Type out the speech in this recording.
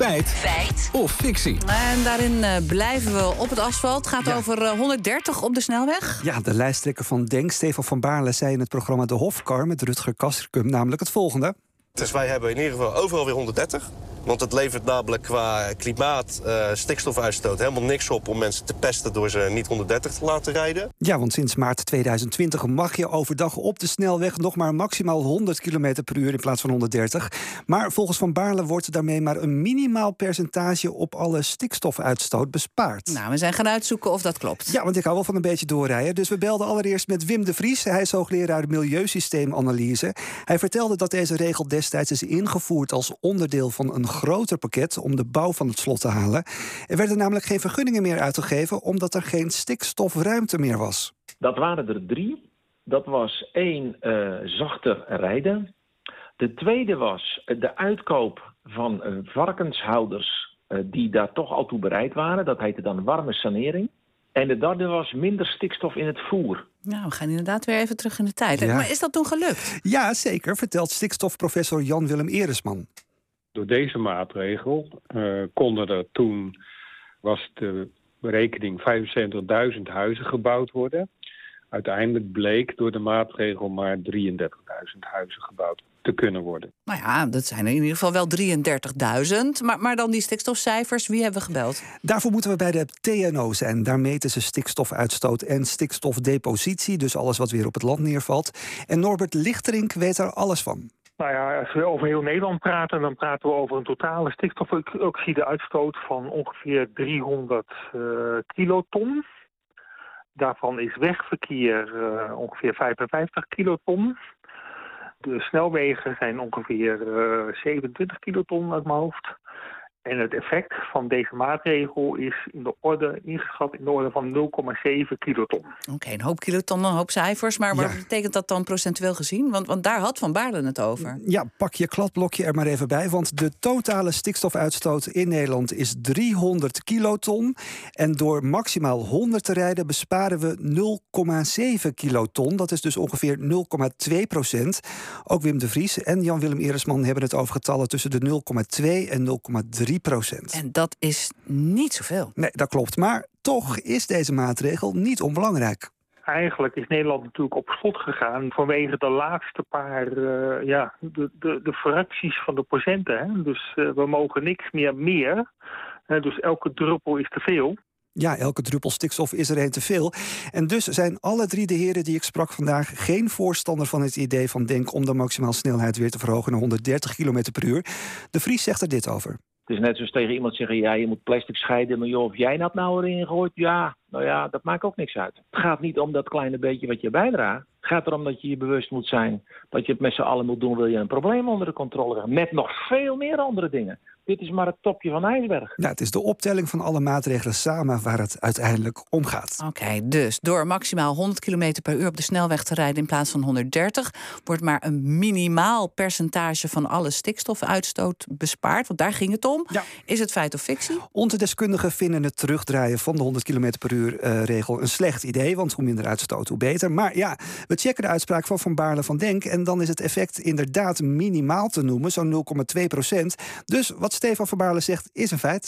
Feit. Feit. Of fictie. En daarin eh, blijven we op het asfalt. Het gaat over uh, 130 op de snelweg. Ja, de lijsttrekker van Denk, Stefan van Baarle, zei in het programma De Hofkar met Rutger Kastrikum namelijk het volgende. Dus wij hebben in ieder geval overal weer 130. Want het levert namelijk qua klimaat, uh, stikstofuitstoot helemaal niks op... om mensen te pesten door ze niet 130 te laten rijden. Ja, want sinds maart 2020 mag je overdag op de snelweg... nog maar maximaal 100 km per uur in plaats van 130. Maar volgens Van Baarle wordt daarmee maar een minimaal percentage... op alle stikstofuitstoot bespaard. Nou, we zijn gaan uitzoeken of dat klopt. Ja, want ik hou wel van een beetje doorrijden. Dus we belden allereerst met Wim de Vries. Hij is hoogleraar Milieusysteemanalyse. Hij vertelde dat deze regel destijds is ingevoerd als onderdeel van een groter pakket om de bouw van het slot te halen. Er werden namelijk geen vergunningen meer uitgegeven omdat er geen stikstofruimte meer was. Dat waren er drie. Dat was één uh, zachter rijden. De tweede was de uitkoop van uh, varkenshouders die daar toch al toe bereid waren. Dat heette dan warme sanering. En de derde was minder stikstof in het voer. Nou, we gaan inderdaad weer even terug in de tijd. Ja. Maar is dat toen gelukt? Ja, zeker, vertelt stikstofprofessor Jan-Willem Eresman. Door deze maatregel uh, konden er toen, was de berekening 75.000 huizen gebouwd worden. Uiteindelijk bleek door de maatregel maar 33.000 huizen gebouwd te kunnen worden. Nou ja, dat zijn er in ieder geval wel 33.000. Maar, maar dan die stikstofcijfers, wie hebben we gebeld? Daarvoor moeten we bij de TNO zijn. Daar meten ze stikstofuitstoot en stikstofdepositie. Dus alles wat weer op het land neervalt. En Norbert Lichterink weet er alles van. Nou ja, als we over heel Nederland praten, dan praten we over een totale stikstofoxide-uitstoot van ongeveer 300 uh, kiloton. Daarvan is wegverkeer uh, ongeveer 55 kiloton. De snelwegen zijn ongeveer uh, 27 kiloton uit mijn hoofd. En het effect van deze maatregel is in de orde ingeschat in de orde van 0,7 kiloton. Oké, okay, een hoop kiloton, een hoop cijfers. Maar ja. wat betekent dat dan procentueel gezien? Want, want daar had Van Baarden het over. Ja, pak je kladblokje er maar even bij. Want de totale stikstofuitstoot in Nederland is 300 kiloton. En door maximaal 100 te rijden besparen we 0,7 kiloton. Dat is dus ongeveer 0,2 procent. Ook Wim de Vries en Jan-Willem Eresman hebben het over getallen tussen de 0,2 en 0,3 procent. En dat is niet zoveel. Nee, dat klopt. Maar toch is deze maatregel niet onbelangrijk. Eigenlijk is Nederland natuurlijk op slot gegaan vanwege de laatste paar, uh, ja, de, de, de fracties van de procenten. Hè? Dus uh, we mogen niks meer meer. Uh, dus elke druppel is te veel. Ja, elke druppel stikstof is er een te veel. En dus zijn alle drie de heren die ik sprak vandaag geen voorstander van het idee van Denk om de maximaal snelheid weer te verhogen naar 130 km per uur. De Vries zegt er dit over. Het is net zoals tegen iemand zeggen, ja, je moet plastic scheiden. Maar joh, of jij dat nou erin gooit, ja, nou ja, dat maakt ook niks uit. Het gaat niet om dat kleine beetje wat je bijdraagt. Het gaat erom dat je je bewust moet zijn dat je het met z'n allen moet doen... wil je een probleem onder de controle hebben. Met nog veel meer andere dingen. Dit is maar het topje van de ijsberg. Nou, het is de optelling van alle maatregelen samen waar het uiteindelijk om gaat. Oké, okay, dus door maximaal 100 km per uur op de snelweg te rijden in plaats van 130... wordt maar een minimaal percentage van alle stikstofuitstoot bespaard. Want daar ging het om. Ja. Is het feit of fictie? Onze deskundigen vinden het terugdraaien van de 100 km per uur regel een slecht idee. Want hoe minder uitstoot, hoe beter. Maar ja, we checken de uitspraak van Van Baarle van Denk... en dan is het effect inderdaad minimaal te noemen, zo'n 0,2 procent. Dus wat Stefan van Baarle zegt, is een feit.